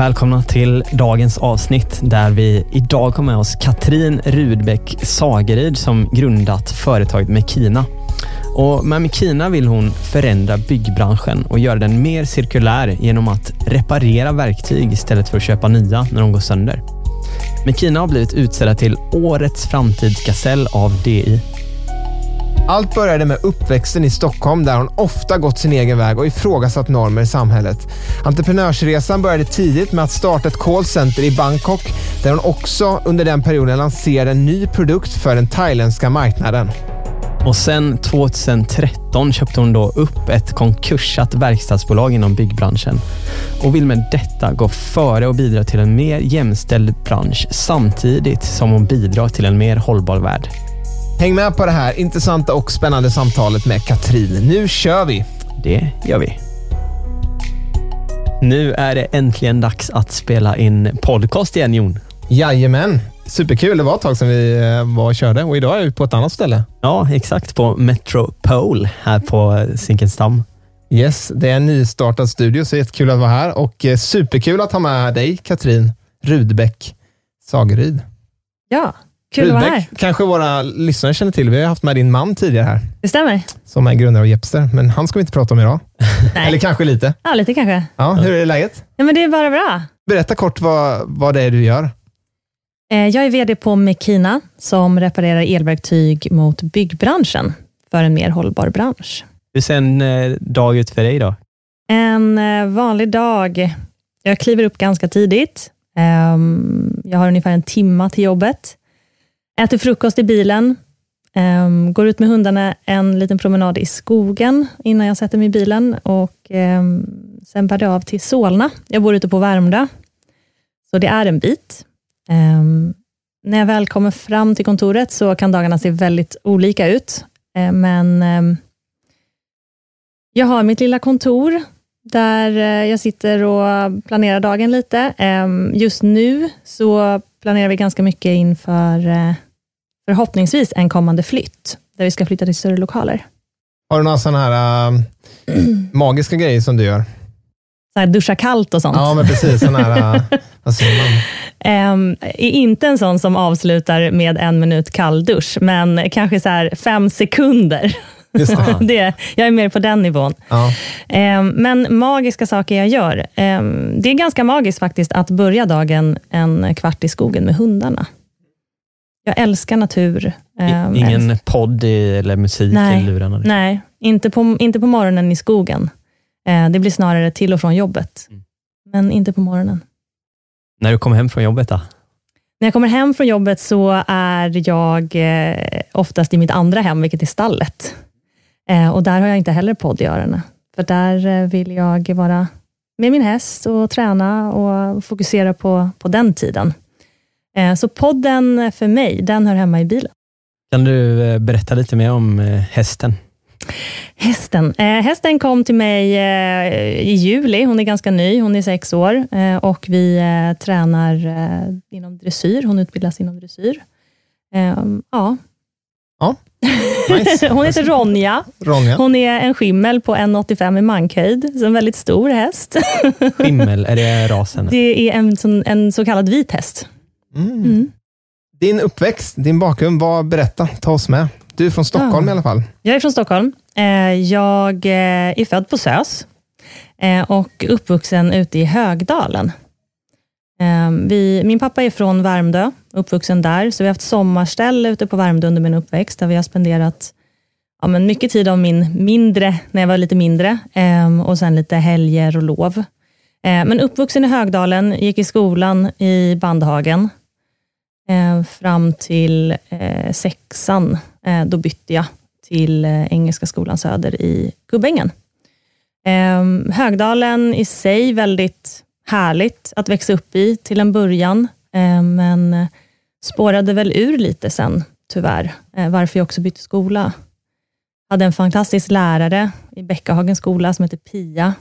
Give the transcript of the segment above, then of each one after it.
Välkomna till dagens avsnitt där vi idag har med oss Katrin Rudbeck Sageryd som grundat företaget Mekina. Och med Mekina vill hon förändra byggbranschen och göra den mer cirkulär genom att reparera verktyg istället för att köpa nya när de går sönder. Mekina har blivit utsedda till Årets framtidsgasell av DI. Allt började med uppväxten i Stockholm där hon ofta gått sin egen väg och ifrågasatt normer i samhället. Entreprenörsresan började tidigt med att starta ett callcenter i Bangkok där hon också under den perioden lanserade en ny produkt för den thailändska marknaden. Och sen 2013 köpte hon då upp ett konkursat verkstadsbolag inom byggbranschen och vill med detta gå före och bidra till en mer jämställd bransch samtidigt som hon bidrar till en mer hållbar värld. Häng med på det här intressanta och spännande samtalet med Katrin. Nu kör vi! Det gör vi. Nu är det äntligen dags att spela in podcast igen, Jon. Jajamän! Superkul. Det var ett tag sedan vi eh, var och körde och idag är vi på ett annat ställe. Ja, exakt. På Metropole här på Zinkensdamm. Yes, det är en nystartad studio så jättekul att vara här och eh, superkul att ha med dig, Katrin Rudbeck Sageryd. Ja, kul att vara här. kanske våra lyssnare känner till. Vi har haft med din man tidigare här. Det stämmer. Som är grundare av Jepster, men han ska vi inte prata om idag. Nej. Eller kanske lite. Ja, lite kanske. Ja, hur är läget? Ja, men det är bara bra. Berätta kort vad, vad det är du gör. Eh, Jag är VD på Mekina som reparerar elverktyg mot byggbranschen för en mer hållbar bransch. Hur ser en eh, dag ut för dig då? En eh, vanlig dag. Jag kliver upp ganska tidigt. Ehm, Jag har ungefär en timma till jobbet. Äter frukost i bilen. Um, Går ut med hundarna en liten promenad i skogen innan jag sätter mig i bilen. Och um, Sen bär det av till Solna. Jag bor ute på Värmdö. Så det är en bit. Um, när jag väl kommer fram till kontoret så kan dagarna se väldigt olika ut. Men jag har mitt lilla kontor där eh, jag sitter och planerar dagen lite. Just nu så planerar vi ganska mycket inför eh, förhoppningsvis en kommande flytt, där vi ska flytta till större lokaler. Har du några sådana här äh, magiska grejer som du gör? Så här duscha kallt och sånt. Ja, men precis. Såna här, äh, vad säger man? Ehm, är inte en sån som avslutar med en minut kalldusch, men kanske så här fem sekunder. Just det. det, jag är mer på den nivån. Ja. Ehm, men magiska saker jag gör. Ehm, det är ganska magiskt faktiskt att börja dagen en kvart i skogen med hundarna. Jag älskar natur. Ehm, Ingen podd i, eller musik Nej. i lurarna? Nej, inte på, inte på morgonen i skogen. Eh, det blir snarare till och från jobbet. Mm. Men inte på morgonen. När du kommer hem från jobbet då? När jag kommer hem från jobbet så är jag eh, oftast i mitt andra hem, vilket är stallet. Eh, och där har jag inte heller podd i öronen. För där vill jag vara med min häst och träna och fokusera på, på den tiden. Eh, så podden för mig, den hör hemma i bilen. Kan du eh, berätta lite mer om eh, hästen? Hästen. Hästen kom till mig i juli. Hon är ganska ny. Hon är sex år och vi tränar inom dressyr. Hon utbildas inom dressyr. Ja. Ja. Nice. Hon heter Ronja. Ronja. Hon är en skimmel på 1,85 i mankhöjd, så en väldigt stor häst. Skimmel, är det rasen? Det är en, en så kallad vit häst. Mm. Mm. Din uppväxt, din bakgrund, vad, berätta, ta oss med. Du är från Stockholm Ja. i alla fall. Jag är från Stockholm. Eh, Jag eh, är född på SÖS eh, och uppvuxen ute i Högdalen. Ehm, vi, min pappa är från Värmdö, uppvuxen där, så vi har haft sommarställe ute på Värmdö under min uppväxt, där vi har spenderat ja, men mycket tid av min mindre, när jag var lite mindre, ehm, och sen lite helger och lov. Ehm, men uppvuxen i Högdalen, gick i skolan i Bandhagen, Eh, fram till eh, sexan. Eh, då bytte jag till eh, Engelska skolan Söder i Gubbängen. Ehm, Högdalen i sig väldigt härligt att växa upp i till en början, eh, men spårade väl ur lite sen, tyvärr, eh, varför jag också bytte skola. Jag hade en fantastisk lärare i Bäckahagens skola som heter Pia,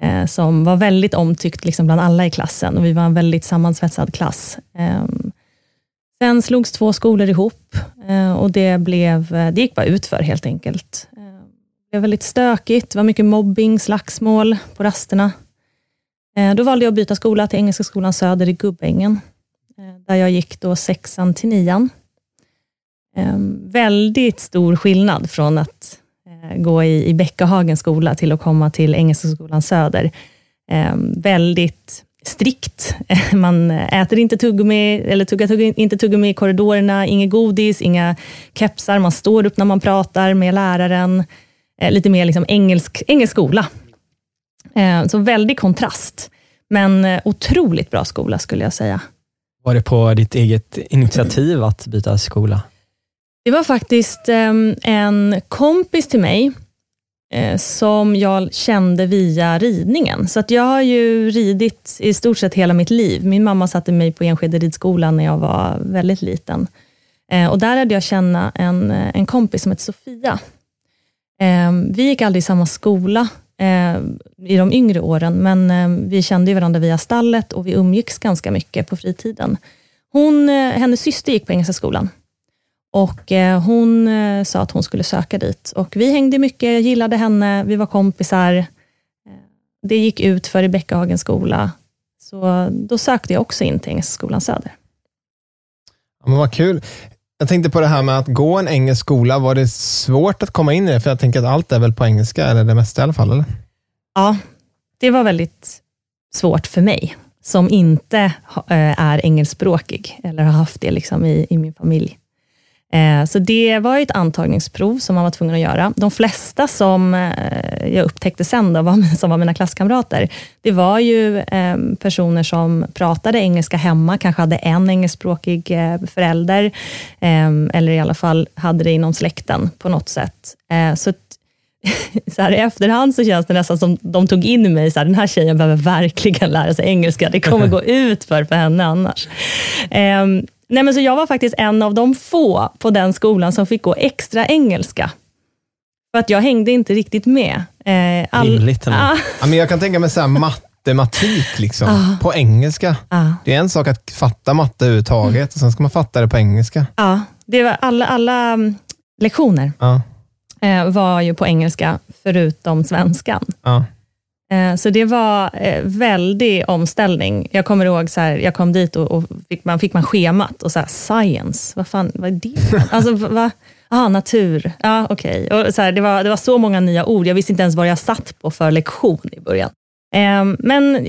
eh, som var väldigt omtyckt liksom bland alla i klassen och vi var en väldigt sammansvetsad klass. Ehm, Sen slogs två skolor ihop eh, och det, blev, eh, det gick bara utför helt enkelt. Eh, det var väldigt stökigt, det var mycket mobbing, slagsmål på rasterna. Då valde jag att byta skola till Engelska skolan Söder i Gubbängen, där jag gick då sexan till nian. Väldigt stor skillnad från att gå i, i Bäckahagens skola till att komma till Engelska skolan Söder. Väldigt strikt. Man äter inte tuggummi, eller tuggar tugg, inte tuggummi i korridorerna, inget godis, inga kepsar, man står upp när man pratar med läraren. Lite mer liksom engelsk, engelsk skola. Eh, så väldig kontrast, men eh, otroligt bra skola skulle jag säga. Var det på ditt eget initiativ att byta skola? Det var faktiskt ehm, en kompis till mig eh, Eh, som jag kände via ridningen. Så att jag har ju ridit i stort sett hela mitt liv. Min mamma satte mig på Enskede ridskola när jag var väldigt liten. Eh, och där hade jag känna en, eh, en kompis som hette Sofia. Vi gick aldrig i samma skola, eh, i de yngre åren, men eh, vi kände varandra via stallet och vi umgicks ganska mycket på fritiden. Hon, eh, hennes syster gick på Engelska skolan och eh, hon eh, sa att hon skulle söka dit. Och vi hängde mycket, jag gillade henne, vi var kompisar. Eh, det gick ut för i Bäckahagens skola, så då sökte jag också in till Engelska skolan Söder. Ja, men vad kul. Jag tänkte på det här med att gå en engelsk skola. Var det svårt att komma in i det? För jag tänker att allt är väl på engelska, eller det mesta i alla fall? Eller? Ja, det var väldigt svårt för mig, som inte är engelskspråkig, eller har haft det liksom i, i min familj. Eh, så det var ett antagningsprov som man var tvungen att göra. De flesta som eh, jag upptäckte sen, då, som var mina klasskamrater, det var ju ehm, personer som pratade engelska hemma, kanske hade en engelskspråkig eh, förälder, ehm, eller i alla fall hade det inom släkten på något sätt. Så så här, I efterhand så känns det nästan som de tog in mig, så här, den här tjejen behöver verkligen lära sig engelska, det kommer gå ut för, för henne annars. Um, Nej, men så jag var faktiskt en av de få på den skolan som fick gå extra engelska. För att jag hängde inte riktigt med. Eh, all, Rimligt. Ah. Ja, men jag kan tänka mig så här, matematik liksom, ah. på engelska. Ah. Det är en sak att fatta matte överhuvudtaget, mm. och sen ska man fatta det på engelska. Ja, det var alla, alla mm, lektioner eh, var ju på engelska, förutom svenskan. Eh, så det var eh, väldig omställning. Jag kommer ihåg, så här, jag kom dit och, och fick, man, fick man schemat och så här, science, vad fan, vad är det? Alltså, va? Ah, natur, ja okej. Okay. det, var, det var så många nya ord, jag visste inte ens vad jag satt på för lektion i början. Eh, men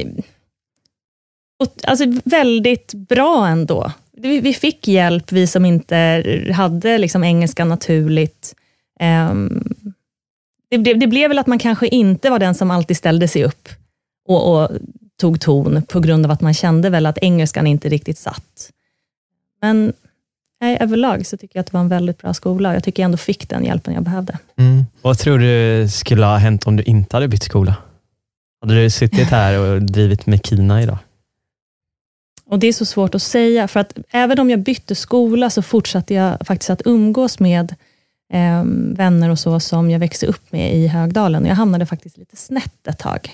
och, alltså, väldigt bra ändå. Vi, vi, fick hjälp, vi som inte hade liksom, engelska naturligt. Um, det, det, det, blev väl att man kanske inte var den som alltid ställde sig upp och, och, tog ton, på grund av att man kände väl att engelskan inte riktigt satt. Men nej, överlag så tycker jag att det var en väldigt bra skola. Jag tycker jag ändå fick den hjälpen jag behövde. Mm. Vad tror du skulle ha hänt om du inte hade bytt skola? Hade du suttit här och drivit med Kina idag? Och Det är så svårt att säga, för att även om jag bytte skola, så fortsatte jag faktiskt att umgås med eh, vänner och så, som jag växte upp med i Högdalen. Jag hamnade faktiskt lite snett ett tag.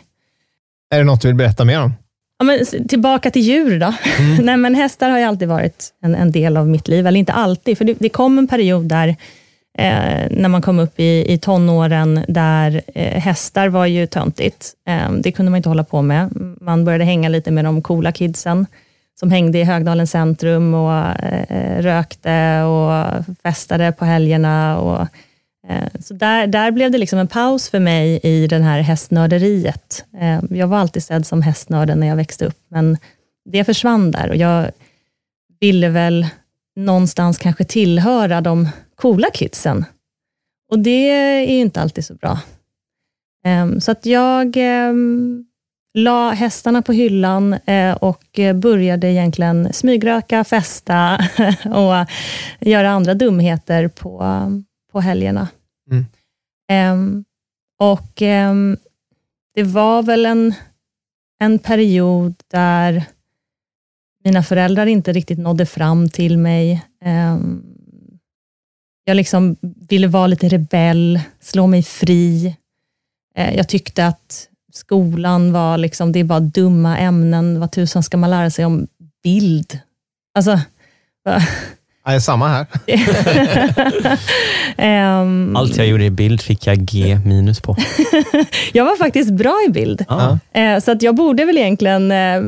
Är det något du vill berätta mer om? Ja, men, tillbaka till djur då. Mm. Nej, men hästar har ju alltid varit en, en del av mitt liv, eller inte alltid, för det, det kom en period där, eh, när man kom upp i, i tonåren, där eh, hästar var ju töntigt. Eh, det kunde man inte hålla på med. Man började hänga lite med de coola kidsen som hängde i Högdalens centrum och eh, eh, rökte och festade på helgerna. Och, eh, så där, där blev det liksom en paus för mig i det här hästnörderiet. Eh, jag var alltid sedd som hästnörden när jag växte upp, men det försvann där och jag ville väl någonstans kanske tillhöra de coola kidsen. Och det är ju inte alltid så bra. Ehm, så att jag ehm, la hästarna på hyllan uh, och började egentligen smygröka, festa och göra andra dumheter på, på helgerna. Mm. Um, och det var väl en, en period där mina föräldrar inte riktigt nådde fram till mig. Jag liksom ville vara lite rebell, slå mig fri. Eh, jag tyckte att skolan var liksom, det är bara dumma ämnen. Vad tusan ska man lära sig om bild? Alltså, Ja, samma här. um, Allt jag gjorde i bild fick jag G minus på. jag var faktiskt bra i bild. Ah. Uh, så att jag borde väl egentligen uh,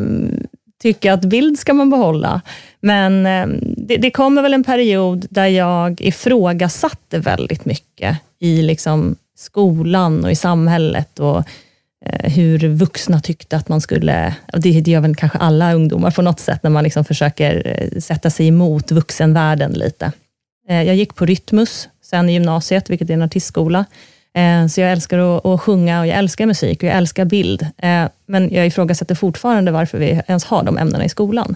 tycka att bild ska man behålla. Men uh, det, det kommer väl en period där jag ifrågasatte väldigt mycket i liksom skolan och i samhället och eh, Eh, hur vuxna tyckte att man skulle, det gör väl kanske alla ungdomar på något sätt, när man liksom försöker eh, sätta sig emot vuxenvärlden lite. Eh, jag gick på Rytmus sen i gymnasiet, vilket är en artistskola. Så jag älskar att, sjunga och jag älskar musik och jag älskar bild. Men jag ifrågasätter fortfarande varför vi ens har de ämnena i skolan.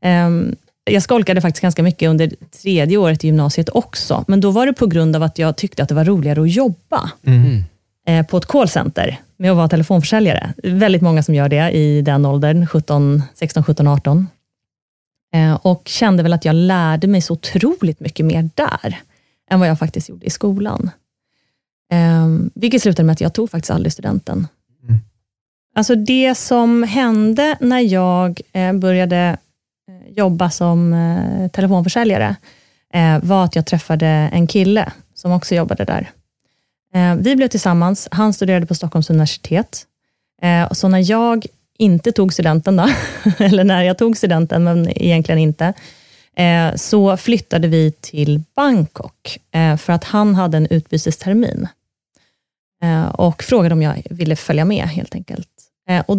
Ehm, jag skolkade faktiskt ganska mycket under tredje året i gymnasiet också, men då var det på grund av att jag tyckte att det var roligare att jobba mm eh, på ett callcenter med att vara telefonförsäljare. Väldigt många som gör det i den åldern, 17, 16, 17, 18. Eh, och kände väl att jag lärde mig så otroligt mycket mer där, än vad jag faktiskt gjorde i skolan. Eh, vilket slutade med att jag tog faktiskt aldrig studenten. Mm. Alltså det som hände när jag eh, började jobba som telefonförsäljare var att jag träffade en kille som också jobbade där. Eh, vi blev tillsammans, han studerade på Stockholms universitet. Eh, så när jag inte tog studenten, då, eller när jag tog studenten, men egentligen inte, eh, så flyttade vi till Bangkok, för att han hade en utbytestermin. Och frågade om jag ville följa med, helt enkelt. Och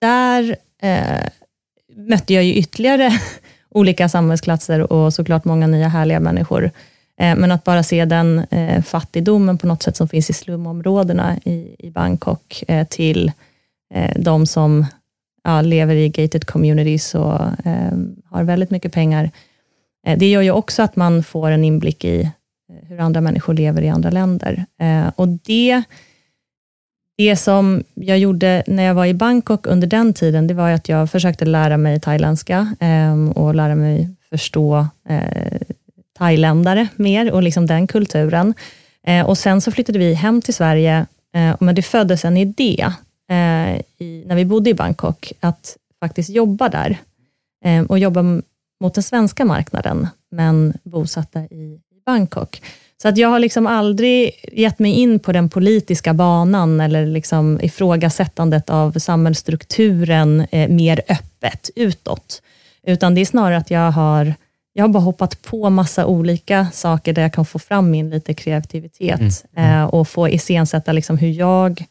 där mötte jag ju ytterligare olika samhällsklasser och såklart många nya härliga människor. Eh, men att bara se den eh, fattigdomen på något sätt som finns i slumområdena i, Bangkok eh, till de som lever i gated communities och har väldigt mycket pengar. det gör ju också att man får en inblick i hur andra människor lever i andra länder. och det det som jag gjorde när jag var i Bangkok under den tiden, det var att jag försökte lära mig thailändska och lära mig förstå thailändare mer och liksom den kulturen. Eh, och Sen så flyttade vi hem till Sverige, eh, men det föddes en idé eh, i, när vi bodde i Bangkok, att faktiskt jobba där eh, och jobba mot den svenska marknaden, men bosatta i Bangkok. Så att jag har liksom aldrig gett mig in på den politiska banan eller liksom ifrågasättandet av samhällsstrukturen eh, mer öppet utåt. Utan det är snarare att jag har, jag har bara hoppat på massa olika saker där jag kan få fram min lite kreativitet mm. Mm. Eh, och få iscensätta liksom hur, jag,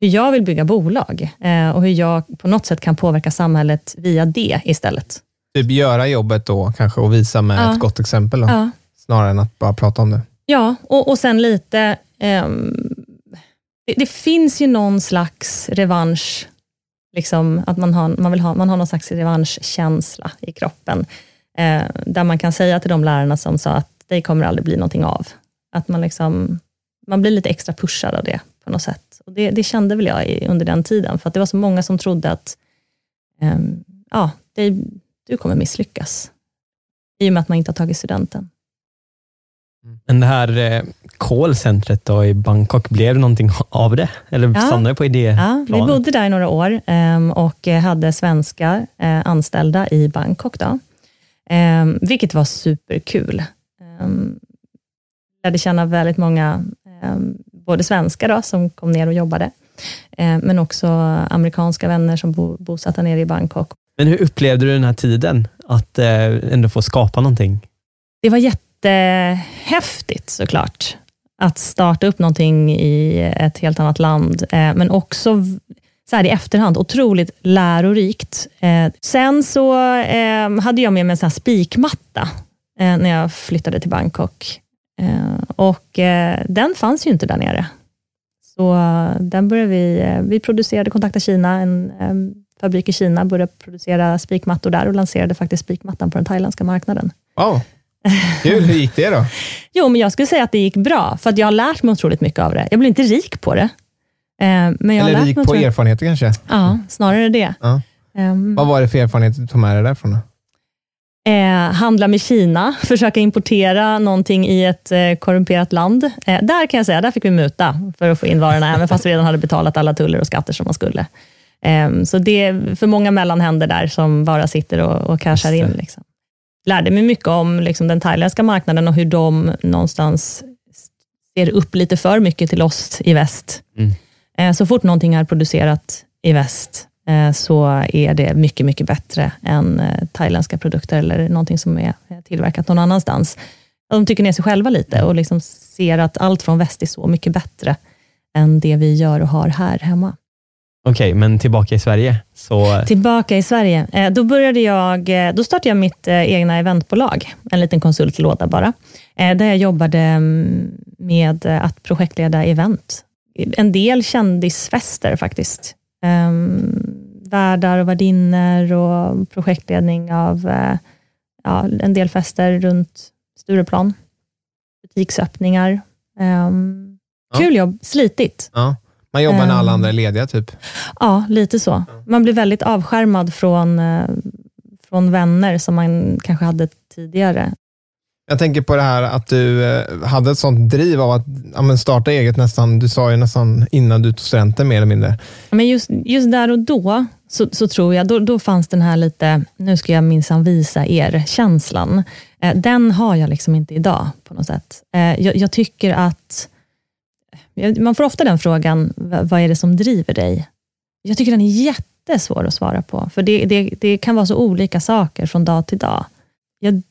hur jag vill bygga bolag eh, och hur jag på något sätt kan påverka samhället via det istället. Typ göra jobbet då kanske och visa med ja. ett gott exempel. Då. Ja snarare än att bara prata om det. Ja, och, och sen lite, um, det, det, finns ju någon slags revansch, liksom, att man har, man, vill ha, man har någon slags revanschkänsla i kroppen, eh, där man kan säga till de lärarna som sa att det kommer aldrig bli någonting av, att man, liksom, man blir lite extra pushad av det på något sätt. Och det, det kände väl jag i, under den tiden, för att det var så många som trodde att um, ja, det, du kommer misslyckas, i och med att man inte har tagit studenten. Men det här eh, callcentret då i Bangkok, blev det någonting av det? Eller ja. stannade det på idéplanet? Ja, vi bodde där i några år ehm, och hade svenska eh, anställda i Bangkok. Då. Ehm, vilket var superkul. Jag lärde känna väldigt många, både svenskar då, som kom ner och jobbade, men också amerikanska vänner som bo, bosatta nere i Bangkok. Men hur upplevde du den här tiden, att eh, ändå få skapa någonting? Det var jätte jättehäftigt såklart, att starta upp någonting i ett helt annat land, eh, men också så här i efterhand, otroligt lärorikt. Eh, sen så eh, hade jag med mig en sån spikmatta eh, när jag flyttade till Bangkok. Eh, och eh, den fanns ju inte där nere. Så den började vi, vi producerade Kontakta Kina, en fabrik i Kina, började producera spikmattor där och lanserade faktiskt spikmattan på den thailändska marknaden. Wow. Kul, hur gick det då? jo, men jag skulle säga att det gick bra, för att jag har lärt mig otroligt mycket av det. Jag blev inte rik på det. Men jag Eller rik på erfarenheter kanske? Ja, snarare det. Ja. Um, Vad var det för erfarenheter du tog med dig därifrån? Eh, handla med Kina, försöka importera någonting i ett eh, korrumperat land. Eh, där kan jag säga, där fick vi muta för att få in varorna, även fast vi redan hade betalat alla tuller och skatter som man skulle. Eh, så det är för många mellanhänder där som bara sitter och, och cashar in. Liksom. Lärde mig mycket om liksom, den thailändska marknaden och hur de någonstans ser upp lite för mycket till oss i väst. Mm. Eh, så fort någonting är producerat i väst, Eh, så är det mycket, mycket bättre än eh, thailändska produkter eller någonting som är tillverkat någon annanstans. De tycker ner sig själva lite och liksom ser att allt från väst är så mycket bättre än det vi gör och har här hemma. Okej, okay, men tillbaka i Sverige? Så... Tillbaka i Sverige. Då, började jag, då startade jag mitt egna eventbolag, en liten konsultlåda bara, där jag jobbade mm, med att projektleda event. En del kändisfester faktiskt. Um, värdar och värdinnor och projektledning av uh, ja, en del fester runt Stureplan. Butiksöppningar. Um, ja. Kul jobb, slitigt. Ja. Man jobbar när alla ehm, andra är lediga, typ? Ja, lite så. Man blir väldigt avskärmad från, uh, från vänner som man kanske hade tidigare. Jag tänker på det här att du eh, hade ett sånt driv av att ja, starta eget nästan, du sa ju nästan innan du tog studenten mer eller mindre. Men just, just där och då, så, så tror jag, då, då fanns den här lite, nu ska jag minsann visa er, känslan. Eh, den har jag liksom inte idag på något sätt. Eh, jag, jag tycker att, man får ofta den frågan, vad är det som driver dig? Jag tycker den är jättesvår att svara på, för det, det, det kan vara så olika saker från dag till dag. Jag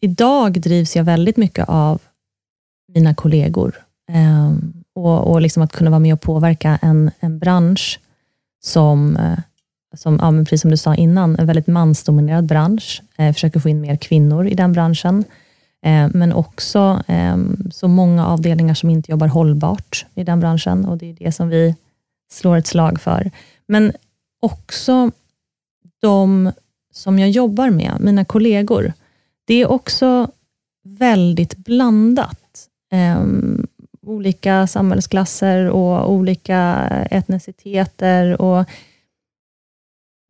idag drivs jag väldigt mycket av mina kollegor eh, och, och liksom att kunna vara med och påverka en, en bransch som, eh, som ja, precis som du sa innan, en väldigt mansdominerad bransch. Eh, försöker få in mer kvinnor i den branschen, eh, men också ehm, så många avdelningar som inte jobbar hållbart i den branschen och det är det som vi slår ett slag för. Men också de som jag jobbar med, mina kollegor, det är också väldigt blandat. Um, olika samhällsklasser och olika etniciteter. Och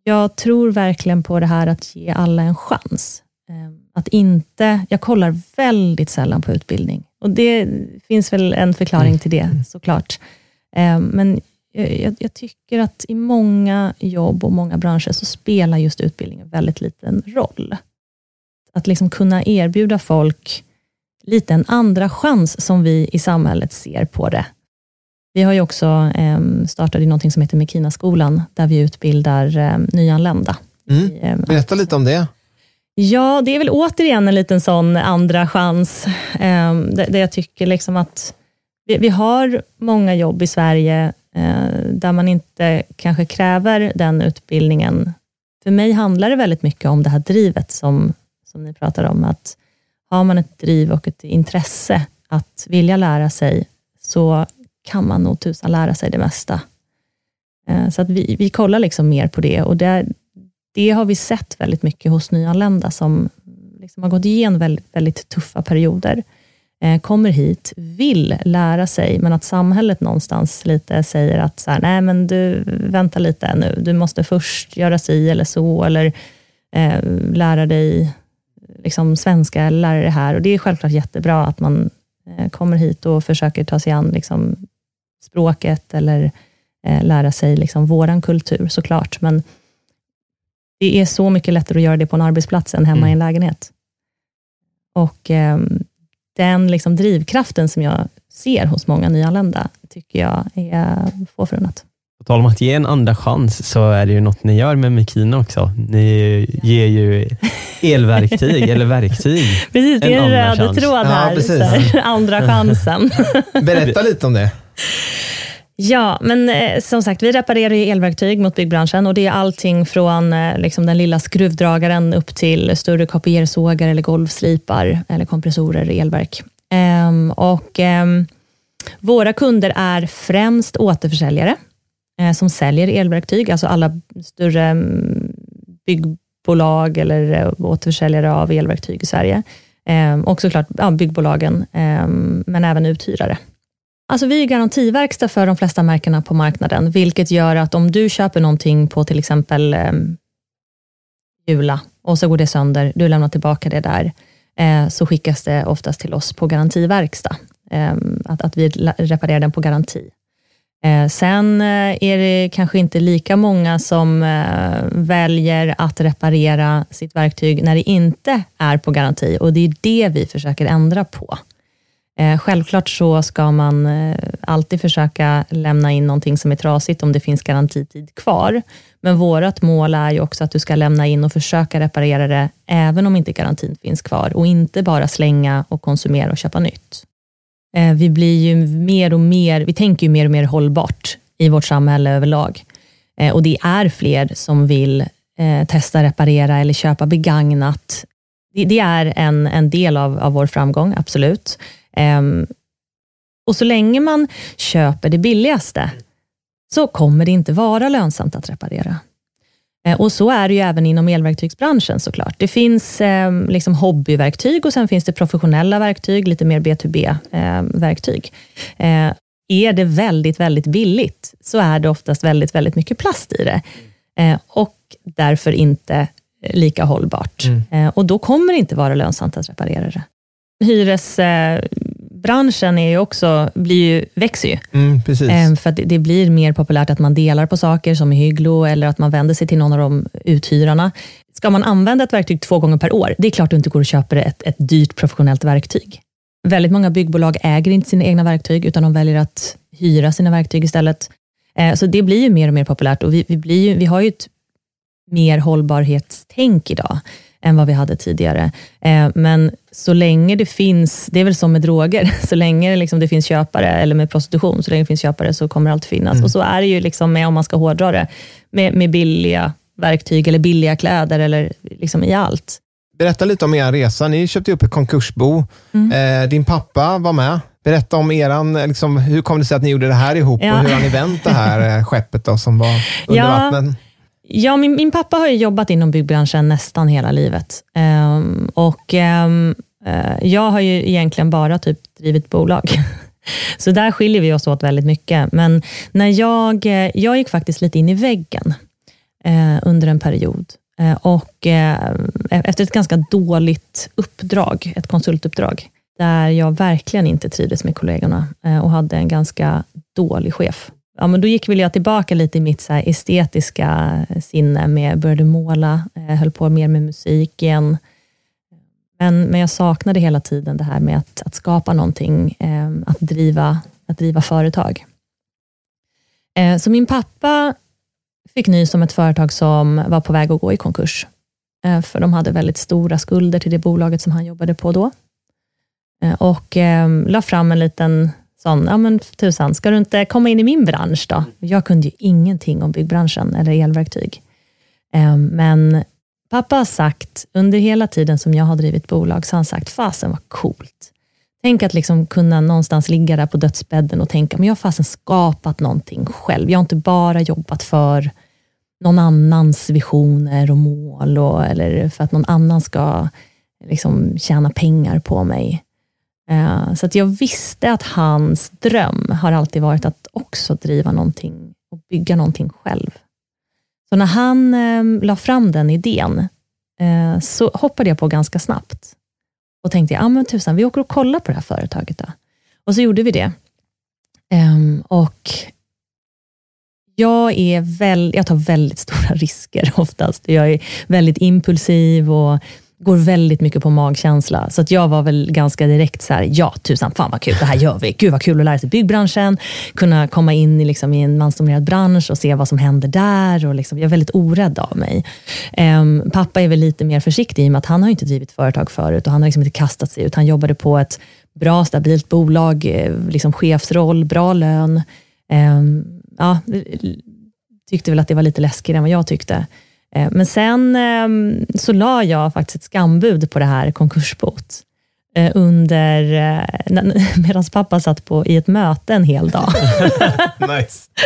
jag tror verkligen på det här att ge alla en chans. Um, att inte, jag kollar väldigt sällan på utbildning. Och Det finns väl en förklaring till det, mm. såklart. Um, men jag, jag, tycker att i många jobb och många branscher så spelar just utbildning en väldigt liten roll. Att liksom kunna erbjuda folk lite en andra chans som vi i samhället ser på det. Vi har ju också eh, startat något som heter Mekina-skolan, där vi utbildar eh, nyanlända. Mm. Eh, Berätta lite om det. Ja, det är väl återigen en liten sån andra chans, där, jag tycker liksom att vi, vi, har många jobb i Sverige eh, där man inte kanske kräver den utbildningen. För mig handlar det väldigt mycket om det här drivet som, som ni pratar om, att har man ett driv och ett intresse att vilja lära sig, så kan man nog tusan lära sig det mesta. Eh, så att vi, vi kollar liksom mer på det och det, det har vi sett väldigt mycket hos nyanlända som liksom har gått igenom väldigt, väldigt tuffa perioder, eh, kommer hit, vill lära sig, men att samhället någonstans lite säger att så här, nej men du, vänta lite nu, du måste först göra si eller så, eller eh, lära dig liksom, svenska eller lära det här. Och Det är självklart jättebra att man eh, kommer hit och försöker ta sig an liksom, språket eller eh, lära sig liksom, våran kultur såklart. Men det är så mycket lättare att göra det på en arbetsplats än hemma mm. i en lägenhet. Och eh, den liksom, drivkraften som jag ser hos många nyanlända, tycker jag är få förunnat. På tal om att ge en andra chans, så är det ju något ni gör med Mekina också. Ni ger ju elverktyg, eller verktyg. Precis, det är en röd tråd här. Ja, andra chansen. Berätta lite om det. Ja, men eh, som sagt, vi reparerar ju elverktyg mot byggbranschen och det är allting från eh, liksom den lilla skruvdragaren upp till större kopiersågar eller golvslipar eller kompressorer i elverk. Ehm, och, ehm, våra kunder är främst återförsäljare eh, Eh, som säljer elverktyg, alltså alla större mm, byggbolag eller eh, återförsäljare av elverktyg i Sverige. Ehm, och såklart ja, byggbolagen, ehm, men även uthyrare. Alltså vi är garantiverkstad för de flesta märkena på marknaden, vilket gör att om du köper någonting på till exempel eh, Jula och så går det sönder, du lämnar tillbaka det där, eh, så skickas det oftast till oss på garantiverkstad. Eh, att, att vi reparerar den på garanti. Eh, sen eh, är det kanske inte lika många som eh, väljer att reparera sitt verktyg när det inte är på garanti och det är det vi försöker ändra på. Självklart så ska man alltid försöka lämna in någonting som är trasigt om det finns garantitid kvar. Men vårt mål är ju också att du ska lämna in och försöka reparera det även om inte garantin finns kvar och inte bara slänga och konsumera och köpa nytt. Eh, vi blir ju mer och mer, vi tänker ju mer och mer hållbart i vårt samhälle överlag. Eh, och det är fler som vill eh, testa, reparera eller köpa begagnat. Det, är en, en del av, av vår framgång, absolut. Ehm, och så länge man köper det billigaste, så kommer det inte vara lönsamt att reparera. Uh, och så är det ju även inom elverktygsbranschen såklart. Det finns um, liksom hobbyverktyg och sen finns det professionella verktyg, lite mer B2B-verktyg. Uh, uh, är det väldigt, väldigt billigt, så är det oftast väldigt, väldigt mycket plast i det. Eh, och därför inte lika hållbart. Mm. och då kommer det inte vara lönsamt att reparera det hyresbranschen är ju också, blir ju, växer ju. Mm. Ehm, för det blir mer populärt att man delar på saker som hygglo, eller att man vänder sig till någon av de uthyrarna. Ska man använda ett verktyg två gånger per år, det är klart du inte går och köper ett, ett dyrt professionellt verktyg. Väldigt många byggbolag äger inte sina egna verktyg, utan de väljer att hyra sina verktyg istället. Ehm, så det blir ju mer och mer populärt och vi, vi, blir ju, vi har ju ett mer hållbarhetstänk idag än vad vi hade tidigare. Eh, men så länge det finns, det är väl som med droger, så länge det, liksom det finns köpare, eller med prostitution, så länge det finns köpare så kommer det alltid finnas. Mm. Och så är det ju liksom med, om man ska hårdra det, med, med billiga verktyg eller billiga kläder eller liksom i allt. Berätta lite om er resa. Ni köpte upp ett konkursbo. Mm. Eh, din pappa var med. Berätta om eran, liksom, hur kom det sig att ni gjorde det här ihop ja. och hur har ni vänt det här eh, skeppet då, som var under ja. vattnet? Ja, min, min pappa har jobbat inom byggbranschen nästan hela livet. Um, och um, uh, Jag har ju egentligen bara typ drivit bolag. Så där skiljer vi oss åt väldigt mycket. Men när jag, eh, jag gick faktiskt lite in i väggen uh, under en period. Uh, och Efter ett ganska dåligt uppdrag, ett konsultuppdrag, där jag verkligen inte trivdes med kollegorna och hade en ganska dålig chef ja, men då gick väl jag tillbaka lite i mitt så estetiska sinne, med började måla, eh, höll på mer med musiken. Men, men jag saknade hela tiden det här med att, att skapa någonting, eh, att, driva, att driva företag. Eh, så min pappa fick nys om ett företag som var på väg att gå i konkurs. För de hade väldigt stora skulder till det bolaget som han jobbade på då. Och la fram en liten sån, ja men tusan, ska du inte komma in i min bransch då? Jag kunde ju ingenting om byggbranschen eller elverktyg. Ehm, men pappa har sagt, under hela tiden som jag har drivit bolag, så har han sagt, fasen vad coolt. Tänk att liksom kunna någonstans ligga där på dödsbädden och tänka, men jag har fasen skapat någonting själv. Jag har inte bara jobbat för någon annans visioner och mål, och, eller för att någon annan ska liksom tjäna pengar på mig. Eh, så att jag visste att hans dröm har alltid varit att också driva någonting och bygga någonting själv. Så när han eh, la fram den idén, eh, så hoppade jag på ganska snabbt. Och tänkte, ja men tusan, vi åker och kollar på det här företaget. Då. Och så gjorde vi det. Ehm, och jag, är väl, jag tar väldigt stora risker oftast. Jag är väldigt impulsiv och går väldigt mycket på magkänsla. Så att jag var väl ganska direkt så här, ja tusan, fan vad kul, det här gör vi. Gud vad kul att lära sig byggbranschen, kunna komma in i, liksom, i en mansdominerad bransch och se vad som händer där. Och liksom, jag är väldigt orädd av mig. Um, pappa är väl lite mer försiktig i och med att han har inte drivit företag förut och han har liksom inte kastat sig ut. Han jobbade på ett bra, stabilt bolag, eh, liksom chefsroll, bra lön. Ehm, ja, tyckte väl att det var lite läskigare än vad jag tyckte. Ehm, men sen ehm, så la jag faktiskt ett skambud på det här konkursbot eh, under, eh, medan pappa satt på, i ett möte en hel dag. nice.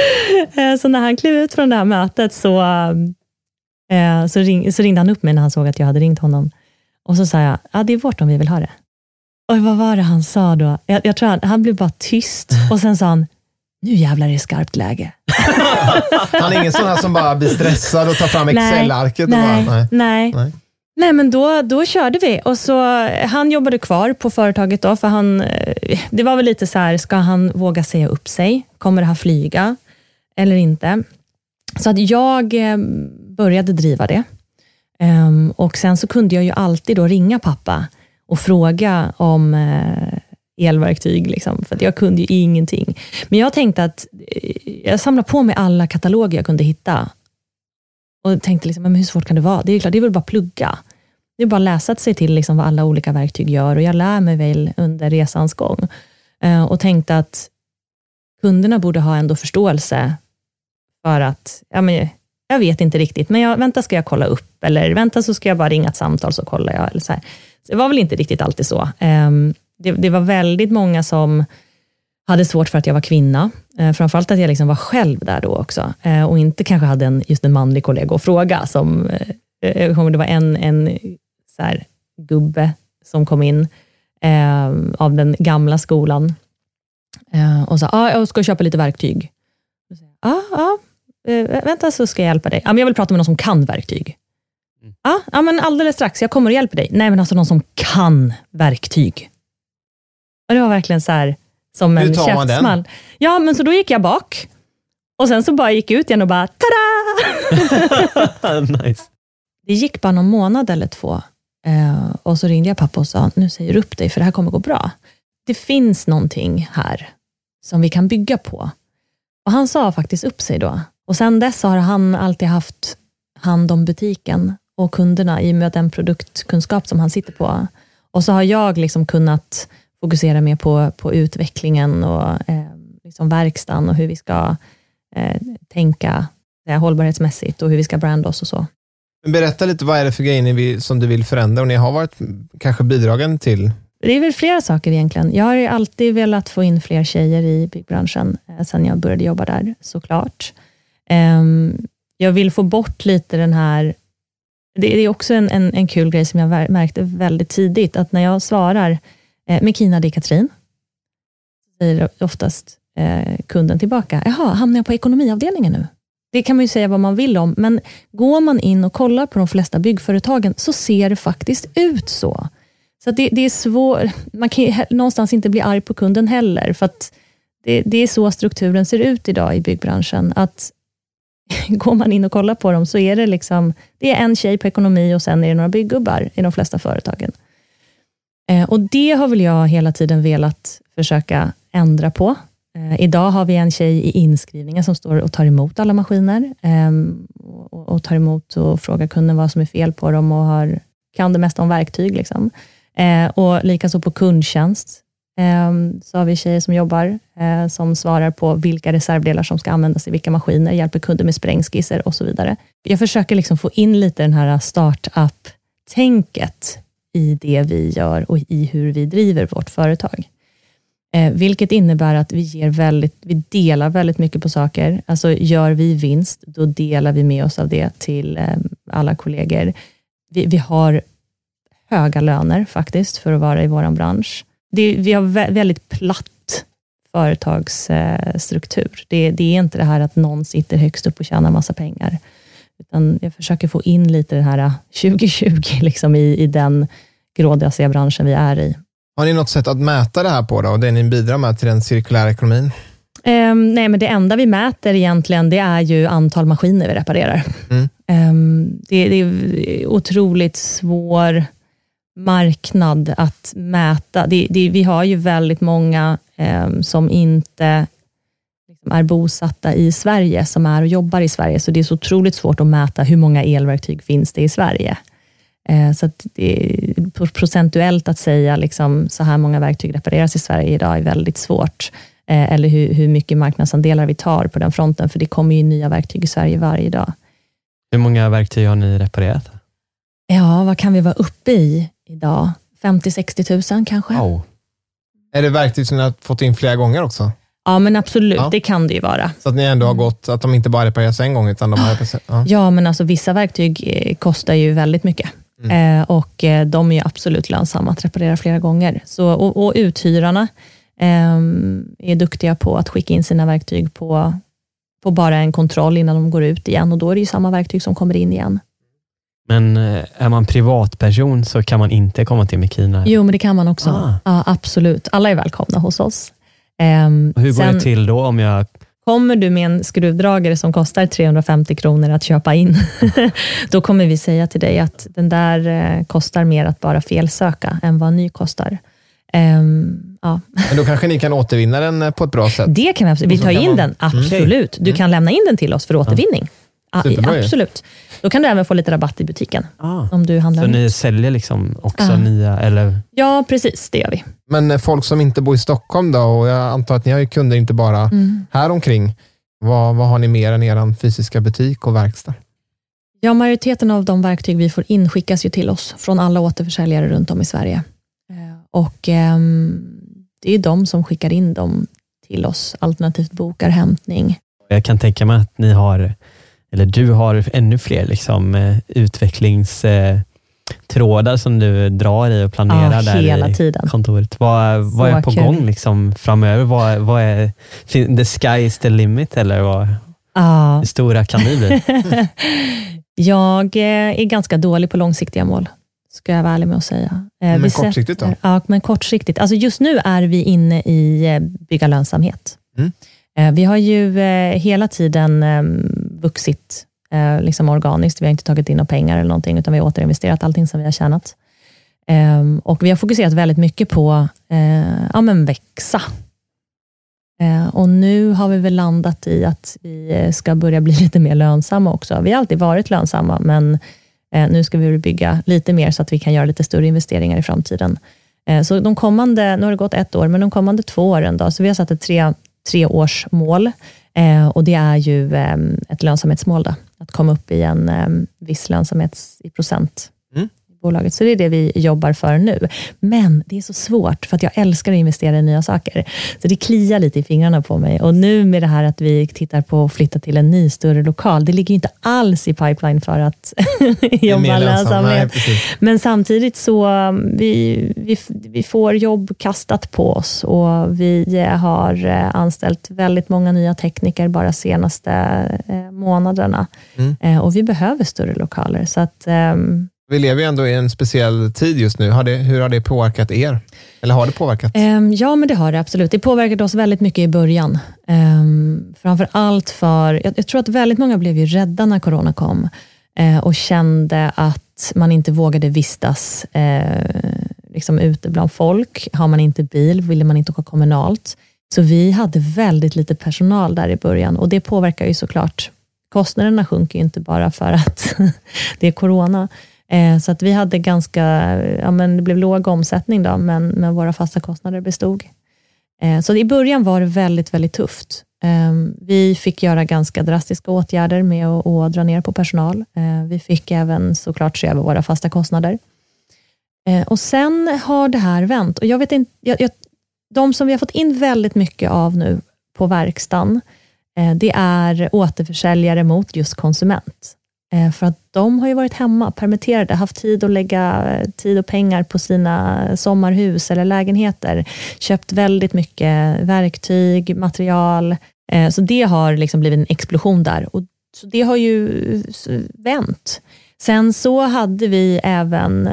Eh, så när han klev ut från det här mötet så, så, ring, så ringde han upp mig när han såg att jag hade ringt honom. Och så sa jag, ja det är vårt om vi vill ha det. Och vad var det han sa då? Jag, jag tror han, han blev bara tyst och sen sa han, nu jävlar är det skarpt läge. han är ingen sån här som bara blir stressad och tar fram Excel-arket? Nej, nej, nej. nej. Nej, men då, då körde vi. Och så, han jobbade kvar på företaget, då, för han, eh, det var väl lite så här, ska han våga säga upp sig? Kommer det här flyga eller inte? Så att jag eh, började driva det. Um, och Sen så kunde jag ju alltid då ringa pappa och fråga om uh, elverktyg, liksom, för jag kunde ju ingenting. Men jag tänkte att eh, jag samlade på mig alla kataloger jag kunde hitta. Och tänkte, liksom, men hur svårt kan det vara? Det är klart, det är väl bara att plugga. Det är bara att läsa sig till liksom, vad alla olika verktyg gör och jag lär mig väl under resans gång. Eh, och tänkte att kunderna borde ha ändå förståelse för att ja, men, jag vet inte riktigt, men jag, vänta ska jag kolla upp, eller vänta så ska jag bara ringa ett samtal så kollar jag. Eller så, här. så det var väl inte riktigt alltid så. Um, det, det, var väldigt många som hade svårt för att jag var kvinna. Uh, framförallt att jag liksom var själv där då också. Uh, och inte kanske hade en, just en manlig kollega att fråga. Som, uh, det var en, en så här, gubbe som kom in uh, av den gamla skolan och sa, ah, jag ska köpa lite verktyg. Ja, ah, ah, eh, vänta så ska jag hjälpa dig. Ja, men jag vill prata med någon som kan verktyg. Mm. Ja, ja, men alldeles strax, jag kommer och hjälper dig. Nej, men alltså någon som kan verktyg. Och Det var verkligen så här, som en käftsmall. Ja, men så då gick jag bak. Och sen så bara gick jag ut igen och bara, tada! nice. Det gick bara någon månad eller två. Eh, och så ringde jag pappa och sa, nu säger du upp dig, för det här kommer gå bra. Det finns någonting här som vi kan bygga på. Och Han sa faktiskt upp sig då. Och Sen dess har han alltid haft hand om butiken och kunderna i och med den produktkunskap som han sitter på. Och så har jag liksom kunnat fokusera mer på, på utvecklingen och eh, liksom verkstaden och hur vi ska eh, tänka eh, hållbarhetsmässigt och hur vi ska branda oss och så. Berätta lite, vad är det för grejer som du vill förändra och ni har varit kanske bidragande till det är väl flera saker egentligen. Jag har alltid velat få in fler tjejer i byggbranschen, eh, sen jag började jobba där, såklart. Um, jag vill få bort lite den här... Det är också en, en, en kul grej som jag märkte väldigt tidigt, att när jag svarar eh, Mekina, det är Katrin, säger oftast eh, kunden tillbaka, jaha, hamnar jag på ekonomiavdelningen nu? Det kan man ju säga vad man vill om, men går man in och kollar på de flesta byggföretagen, så ser det faktiskt ut så. Så det, det, är svårt, man kan ju någonstans inte bli arg på kunden heller, för att det, det, är så strukturen ser ut idag i byggbranschen, att går man in och kollar på dem, så är det liksom, det är en tjej på ekonomi och sen är det några byggubbar i de flesta företagen. Eh, och Det har väl jag hela tiden velat försöka ändra på. Eh, idag har vi en tjej i inskrivningen som står och tar emot alla maskiner, ehm, och, tar emot och frågar kunden vad som är fel på dem och har, kan det mesta om verktyg. Liksom. Eh, och likaså på kundtjänst ehm, så har vi tjejer som jobbar, som svarar på vilka reservdelar som ska användas i vilka maskiner, hjälper kunder med sprängskisser och så vidare. Jag försöker liksom få in lite den här startup-tänket i det vi gör och i hur vi driver vårt företag. Eh, vilket innebär att vi, ger väldigt, vi delar väldigt mycket på saker. Alltså gör vi vinst, då delar vi med oss av det till eh, alla kollegor. Vi, vi har höga löner faktiskt, för att vara i vår bransch. Det, vi har väldigt platt företagsstruktur. Det, det, är inte det här att någon sitter högst upp och tjänar massa pengar. Utan jag försöker få in lite det här 2020 liksom i, i den grådassiga branschen vi är i. Har ni något sätt att mäta det här på då, och det ni bidrar med till den cirkulära ekonomin? Um, nej, men det enda vi mäter egentligen, det är ju antal maskiner vi reparerar. Mm. Um, det, det, är otroligt svår marknad att mäta. Det, det, vi har ju väldigt många eh, som inte är bosatta i Sverige, som är och jobbar i Sverige, så det är så otroligt svårt att mäta hur många elverktyg finns det i Sverige. Eh, så att det, procentuellt att säga liksom, så här många verktyg repareras i Sverige idag är väldigt svårt. eh, eller hur, hur mycket marknadsandelar vi tar på den fronten, för det kommer ju nya verktyg i Sverige varje dag. Hur många verktyg har ni reparerat? Ja, vad kan vi vara uppe i idag? 50-60 000 kanske? Wow. Är det verktyg som ni har fått in flera gånger också? Ja, men absolut, Ja. det kan det ju vara. Så att ni ändå har gått, att de inte bara repareras en gång, utan de har reparerats... Ja. Ja, men alltså vissa verktyg eh, kostar ju väldigt mycket. Eh, och eh, de är ju absolut lönsamma att reparera flera gånger. Så, och, och uthyrarna eh, är duktiga på att skicka in sina verktyg på, på bara en kontroll innan de går ut igen och då är det ju samma verktyg som kommer in igen. Men är man privatperson så kan man inte komma till Mekina? Jo, men det kan man också. Ah. Ja, absolut. Alla är välkomna hos oss. Ehm, Hur går sen- det till då om jag... Kommer du med en skruvdragare som kostar 350 kronor att köpa in, då kommer vi säga till dig att den där eh, kostar mer att bara felsöka än vad ny kostar. Ehm, ja. Men då kanske ni kan återvinna den eh, på ett bra sätt. Det kan vi absolut. Vi tar in man- den, absolut. Du kan lämna in den till oss för återvinning. Ja, Superbra ju. absolut. Då kan du även få lite rabatt i butiken Ah. om du handlar Så nytt. ni säljer liksom också Ja. nya, eller? Ja, precis. Det gör vi. Men eh, folk som inte bor i Stockholm då, och jag antar att ni har ju kunder inte bara Mm. här omkring. Vad, vad har ni mer än er fysiska butik och verkstad? Ja, majoriteten av de verktyg vi får in skickas ju till oss från alla återförsäljare runt om i Sverige. Eh, Och ehm, Det är de som skickar in dem till oss, alternativt bokar hämtning. Jag kan tänka mig att ni har, eller du har ännu fler liksom, eh, utvecklingstrådar som du drar i och planerar Ja, där hela i tiden. kontoret. Vad, vad är på kul. gång liksom framöver? Vad, vad är, the sky is the limit eller vad, Ja, hur stora kan ni bli? jag eh, är ganska dålig på långsiktiga mål, ska jag vara ärlig med att säga. Eh, Men vi kortsiktigt då? Ja, men kortsiktigt. Alltså just nu är vi inne i bygga lönsamhet. Mm. Vi har ju hela tiden eh, vuxit eh, liksom organiskt. Vi har inte tagit in några pengar eller någonting, utan vi har återinvesterat allting som vi har tjänat. Eh, Och vi har fokuserat väldigt mycket på eh, ja, men växa. Eh, Och nu har vi väl landat i att vi eh, ska börja bli lite mer lönsamma också. Vi har alltid varit lönsamma, men eh, nu ska vi bygga lite mer så att vi kan göra lite större investeringar i framtiden. Eh, Så de kommande, nu har det gått ett år, men de kommande två åren, då, så vi har satt ett tre, treårsmål eh, och det är ju eh, ett lönsamhetsmål, då, att komma upp i en eh, viss lönsamhet i procent Mm bolaget. Så det är det vi jobbar för nu. Men det är så svårt, för att jag älskar att investera i nya saker. Så det kliar lite i fingrarna på mig. Och nu med det här att vi tittar på att flytta till en ny, större lokal, det ligger inte alls i pipeline för att jobba lönsamhet. Men samtidigt så um, vi, vi, vi får jobb kastat på oss och vi har eh, anställt väldigt många nya tekniker bara senaste eh, månaderna. Mm. Eh, Och vi behöver större lokaler. Så att, ehm, vi lever ju ändå i en speciell tid just nu. Har det, hur har det påverkat er? Eller har det påverkat? Um, Ja, men det har det absolut. Det påverkade oss väldigt mycket i början. Ehm, um, framför allt för, jag, jag tror att väldigt många blev ju rädda när corona kom uh, och kände att man inte vågade vistas uh, liksom ute bland folk. Har man inte bil ville man inte åka kommunalt. Så vi hade väldigt lite personal där i början och det påverkar ju såklart. Kostnaderna sjunker ju inte bara för att det är corona. Eh, så att vi hade ganska, ja men det blev låg omsättning då, men, men våra fasta kostnader bestod. Eh, så i början var det väldigt, väldigt tufft. Ehm, vi fick göra ganska drastiska åtgärder med att, att dra ner på personal. Eh, vi fick även såklart se över våra fasta kostnader. Och sen har det här vänt. Och jag vet inte, jag, jag, de som vi har fått in väldigt mycket av nu på verkstaden, det är återförsäljare mot just konsument. Eh, för att de har ju varit hemma, permitterade, haft tid att lägga eh, tid och pengar på sina sommarhus eller lägenheter. Köpt väldigt mycket verktyg, material. Eh, så det har liksom blivit en explosion där. Och så det har ju vänt. Sen så hade vi även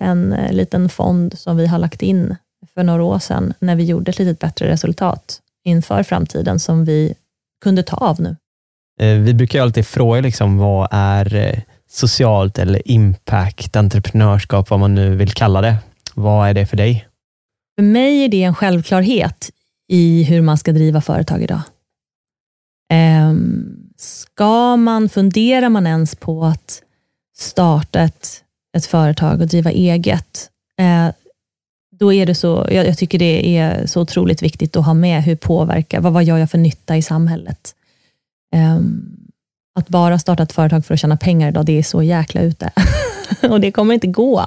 en liten fond som vi har lagt in för några år sedan, när vi gjorde ett lite bättre resultat inför framtiden, som vi kunde ta av nu. Eh, vi brukar ju alltid fråga liksom, vad är eh, socialt eller impact, entreprenörskap, vad man nu vill kalla det. Vad är det för dig? För mig är det en självklarhet i hur man ska driva företag idag. Ehm, Ska man, funderar man ens på att starta ett, ett företag och driva eget, eh, då är det så, jag, jag, tycker det är så otroligt viktigt att ha med hur påverkar, vad, vad gör jag för nytta i samhället? Ehm, att bara starta ett företag för att tjäna pengar idag, det är så jäkla ute. och det kommer inte gå.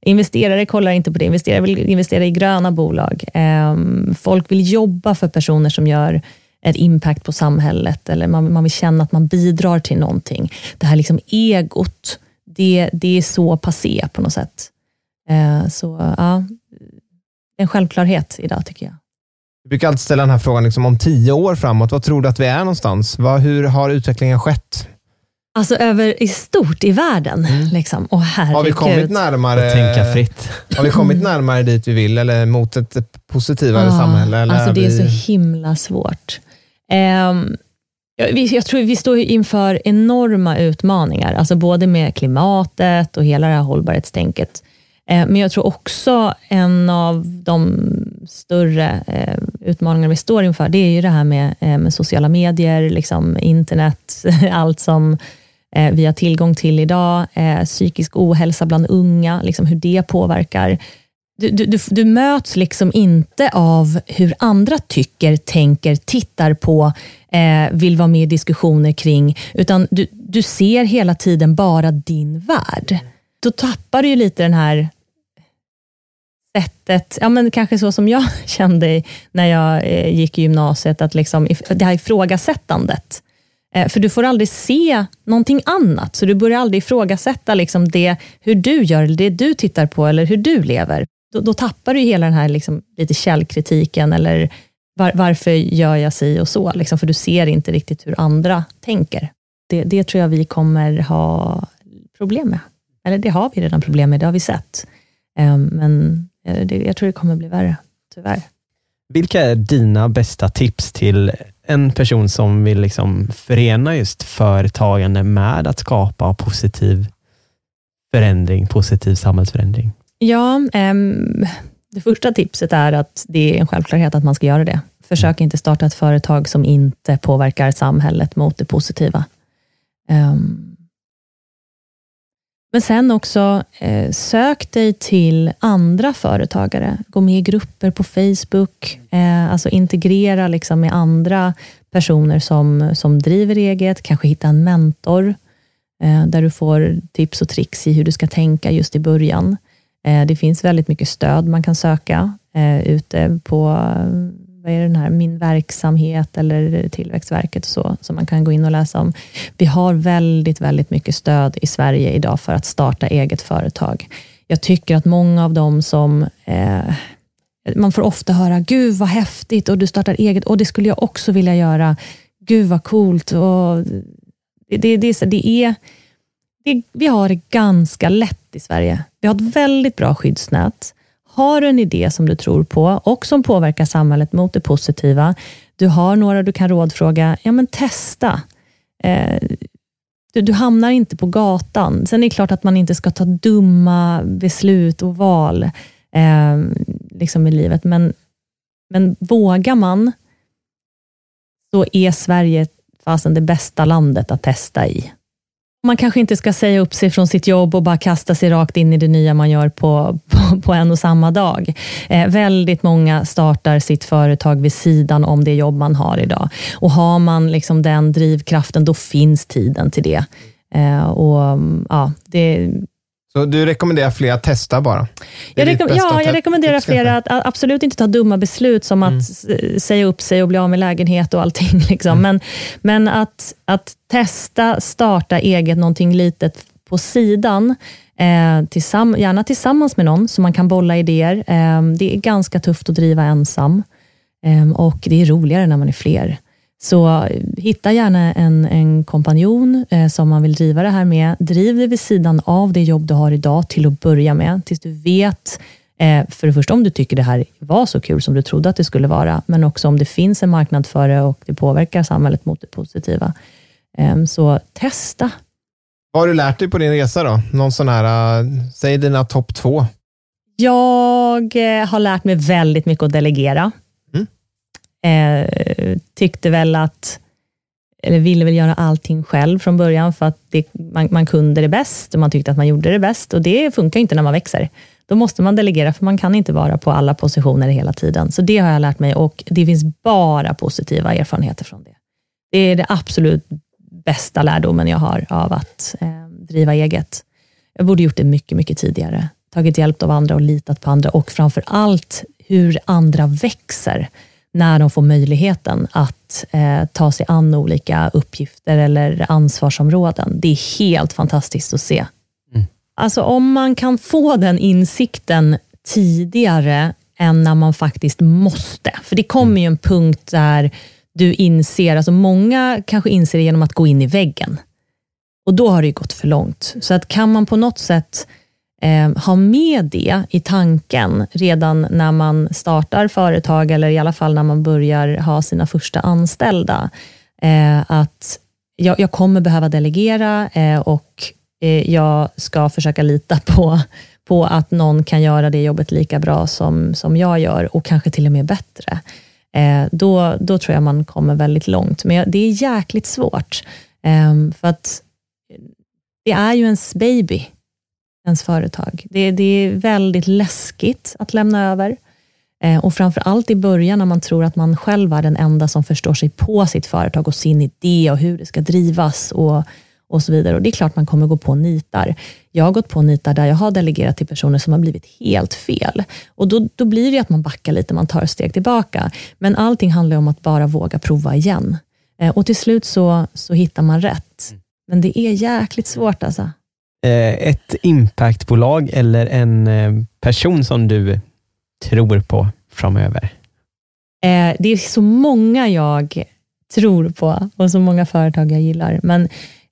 Investerare kollar inte på det. Investerare vill investera i gröna bolag. Ehm, folk vill jobba för personer som gör ett impact på samhället, eller man, man vill känna att man bidrar till någonting. Det här liksom egot, det, det är så passé på något sätt. Ehm, så ja, en självklarhet idag tycker jag. Vi brukar alltid ställa den här frågan liksom, om tio år framåt. Vad tror du att vi är någonstans? Vad, hur har utvecklingen skett? Alltså över i stort i världen. Mm. Liksom. Oh, har vi kommit närmare, tänka fritt. Har vi kommit närmare dit vi vill eller mot ett positivare ah, samhälle? Eller alltså det är vi... så himla svårt. Um, jag tror vi står inför enorma utmaningar, alltså både med klimatet och hela det här hållbarhetstänket. Eh, men jag tror också en av de större eh, utmaningarna vi står inför, det är ju det här med, eh, med sociala medier, liksom internet, allt som vi har tillgång till idag, psykisk ohälsa bland unga, liksom hur det påverkar. Du, du, du, möts liksom inte av hur andra tycker, tänker, tittar på, vill vara med i diskussioner kring, utan du, du ser hela tiden bara din värld. Då tappar du ju lite den här sättet, ja men kanske så som jag kände när jag eh, gick i gymnasiet, att liksom, det här ifrågasättandet. Eh, för du får aldrig se någonting annat, så du börjar aldrig ifrågasätta liksom det, hur du gör, eller det du tittar på, eller hur du lever. Då, då tappar du hela den här liksom, lite källkritiken, eller var, varför gör jag si och så? Liksom, för du ser inte riktigt hur andra tänker. Det, det tror jag vi kommer ha problem med. Eller det har vi redan problem med, det har vi sett. Ehm, men jag tror det kommer bli värre, tyvärr. Vilka är dina bästa tips till en person som vill liksom förena just företagande med att skapa positiv förändring, positiv samhällsförändring? Ja, um, det första tipset är att det är en självklarhet att man ska göra det. Försök inte starta ett företag som inte påverkar samhället mot det positiva. Um, men sen också, eh, sök dig till andra företagare. Gå med i grupper på Facebook. Eh, alltså integrera liksom med andra personer som, som driver eget. Kanske hitta en mentor, eh, där du får tips och tricks i hur du ska tänka just i början. Eh, det finns väldigt mycket stöd man kan söka eh, ute på vad är den här, min verksamhet eller Tillväxtverket och så, som man kan gå in och läsa om. Vi har väldigt, väldigt mycket stöd i Sverige idag för att starta eget företag. Jag tycker att många av dem som eh, man får ofta höra, gud vad häftigt och du startar eget och det skulle jag också vilja göra. Gud vad coolt. Och det, det, det, det är, det, vi har det ganska lätt i Sverige. Vi har ett väldigt bra skyddsnät. Har du en idé som du tror på och som påverkar samhället mot det positiva, du har några du kan rådfråga, ja men testa. Eh, du, du, hamnar inte på gatan. Sen är det klart att man inte ska ta dumma beslut och val eh, liksom i livet, men, men vågar man, så är Sverige fasen det bästa landet att testa i. Man kanske inte ska säga upp sig från sitt jobb och bara kasta sig rakt in i det nya man gör på, på, på en och samma dag. Eh, väldigt många startar sitt företag vid sidan om det jobb man har idag. Och Har man liksom den drivkraften, då finns tiden till det. Eh, och mm, ja, det så du rekommenderar fler att testa bara? Jag rekom ja, jag rekommenderar fler att absolut inte ta dumma beslut som mm. att säga upp sig och bli av med lägenhet och allting. Liksom. Mm. Men, men att, att testa, starta eget, någonting litet på sidan, eh, tillsamm gärna tillsammans med någon, så man kan bolla idéer. Eh, det är ganska tufft att driva ensam eh, och det är roligare när man är fler. Så hitta gärna en, en kompanjon eh, som man vill driva det här med. Driv det vid sidan av det jobb du har idag till att börja med, tills du vet eh, för det första om du tycker det här var så kul som du trodde att det skulle vara, men också om det finns en marknad för det och det påverkar samhället mot det positiva. Eh, så testa. Vad har du lärt dig på din resa då? Någon sån här, uh, säg dina topp två. Jag eh, har lärt mig väldigt mycket att delegera. Eh, tyckte väl att, eller ville väl göra allting själv från början, för att det, man, man, kunde det bäst och man tyckte att man gjorde det bäst. Och det funkar inte när man växer. då måste man delegera, för man kan inte vara på alla positioner hela tiden. Så det har jag lärt mig och det finns bara positiva erfarenheter från det. Det är det absolut bästa lärdomen jag har av att eh, driva eget. Jag borde gjort det mycket, mycket tidigare. Tagit hjälp av andra och litat på andra och framför allt hur andra växer när de får möjligheten att eh, ta sig an olika uppgifter eller ansvarsområden. Det är helt fantastiskt att se. Mm. Alltså om man kan få den insikten tidigare än när man faktiskt måste. För det kommer mm. ju en punkt där du inser, alltså många kanske inser det genom att gå in i väggen. Och då har det gått för långt. Så att kan man på något sätt eh, ha med det i tanken redan när man startar företag, eller i alla fall när man börjar ha sina första anställda, eh, att jag, jag, kommer behöva delegera eh, och eh, jag ska försöka lita på, på att någon kan göra det jobbet lika bra som, som jag gör och kanske till och med bättre. Eh, då, då tror jag man kommer väldigt långt. Men det är jäkligt svårt, eh, för att det är ju ens baby ens företag. Det, det är väldigt läskigt att lämna över. Eh, och framför allt i början när man tror att man själv är den enda som förstår sig på sitt företag och sin idé och hur det ska drivas och, och så vidare. Och Det är klart man kommer gå på nitar. Jag har gått på nitar där jag har delegerat till personer som har blivit helt fel. Och Då, då blir det att man backar lite, man tar ett steg tillbaka. Men allting handlar om att bara våga prova igen. Eh, och till slut så, så hittar man rätt. Men det är jäkligt svårt alltså. Eh, ett impactbolag eller en eh, person som du tror på framöver? Eh, det är så många jag tror på och så många företag jag gillar. Men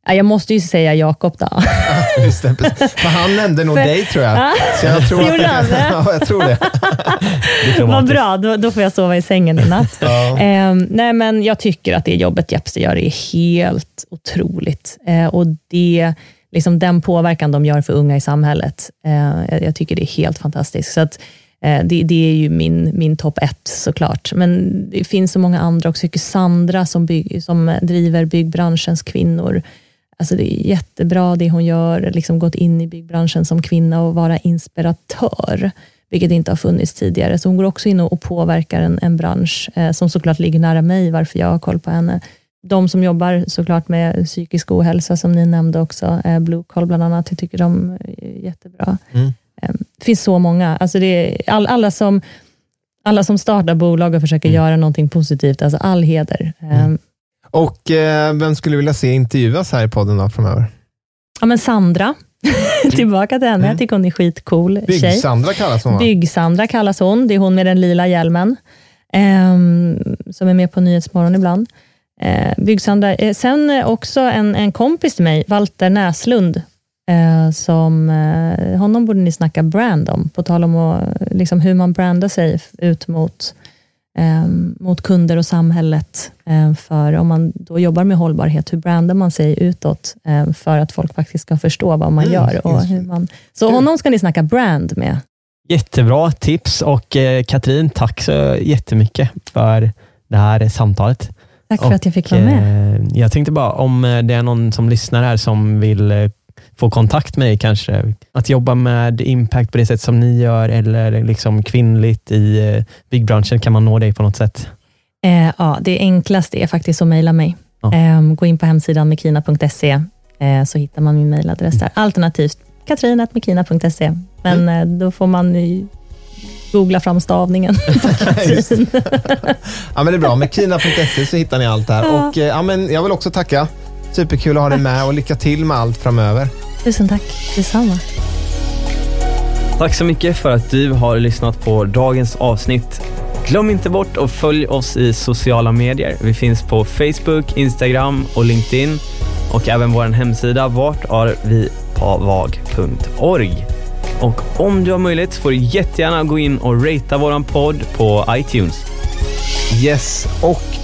jag måste ju säga Jakob då. Ja, just det. För han nämnde nog För, dig tror jag. Så jag tror att det, ja, jag tror det. Vad bra, då, då, får jag sova i sängen i natt. Ja. Eh, nej, men jag tycker att det jobbet Jepster gör är helt otroligt. Eh, och det liksom den påverkan de gör för unga i samhället. Eh, jag, tycker det är helt fantastiskt. Så att, eh, det, det, är ju min, min topp ett såklart. Men det finns så många andra också. Sandra som, bygg, som driver byggbranschens kvinnor. Alltså det är jättebra det hon gör, liksom gått in i byggbranschen som kvinna och vara inspiratör, vilket inte har funnits tidigare. Så hon går också in och, påverkar en, en bransch eh, som såklart ligger nära mig, varför jag har koll på henne de som jobbar såklart med psykisk ohälsa, som ni nämnde också, eh, Blue Call bland annat, jag tycker de är jättebra. Mm. Ehm, det finns så många. Alltså det är all, alla, som, alla som startar bolag och försöker mm. göra någonting positivt, alltså all heder. Mm. Ehm, och eh, vem skulle vilja se intervjuas här i podden då framöver? Ja, men Sandra. Tillbaka till henne. Jag mm. tycker hon är skitcool Bygg-Sandra kallas hon Bygg-Sandra kallas hon. Det är hon med den lila hjälmen, um, som är med på Nyhetsmorgon ibland eh, Byggsandra. Eh, sen också en, en kompis till mig, Walter Näslund, eh, som, eh, honom borde ni snacka brand om, på tal om och, liksom hur man brandar sig ut mot, eh, mot kunder och samhället. Eh, för om man då jobbar med hållbarhet, hur brandar man sig utåt för att folk faktiskt ska förstå vad man mm, gör? Och hur man, så honom ska ni snacka brand med. Jättebra tips och Katrin, tack så jättemycket för det här samtalet. Tack för och, att jag fick vara med. Eh, jag tänkte bara, om eh, det är någon som lyssnar här som vill eh, få kontakt med dig kanske, att jobba med impact på det sätt som ni gör eller liksom kvinnligt i byggbranschen, kan man nå dig på något sätt? Eh, ja, det enklaste är faktiskt att mejla mig. Ja. Eh, gå in på hemsidan mekina.se eh, så hittar man min mejladress där. Alternativt katrin.mekina.se. Men mm. då får man googla fram stavningen ja, men det är bra. Med kina.se så hittar ni allt där. Ja. Och, eh, ja, men jag vill också tacka. Superkul att ha dig med och lycka till med allt framöver. Tusen tack. Detsamma. Tack så mycket för att du har lyssnat på dagens avsnitt. Glöm inte bort att följa oss i sociala medier. Vi finns på Facebook, Instagram och LinkedIn och även vår hemsida vartarvipavag.org. Och om du har möjlighet får du jättegärna gå in och ratea våran podd på iTunes. Yes, och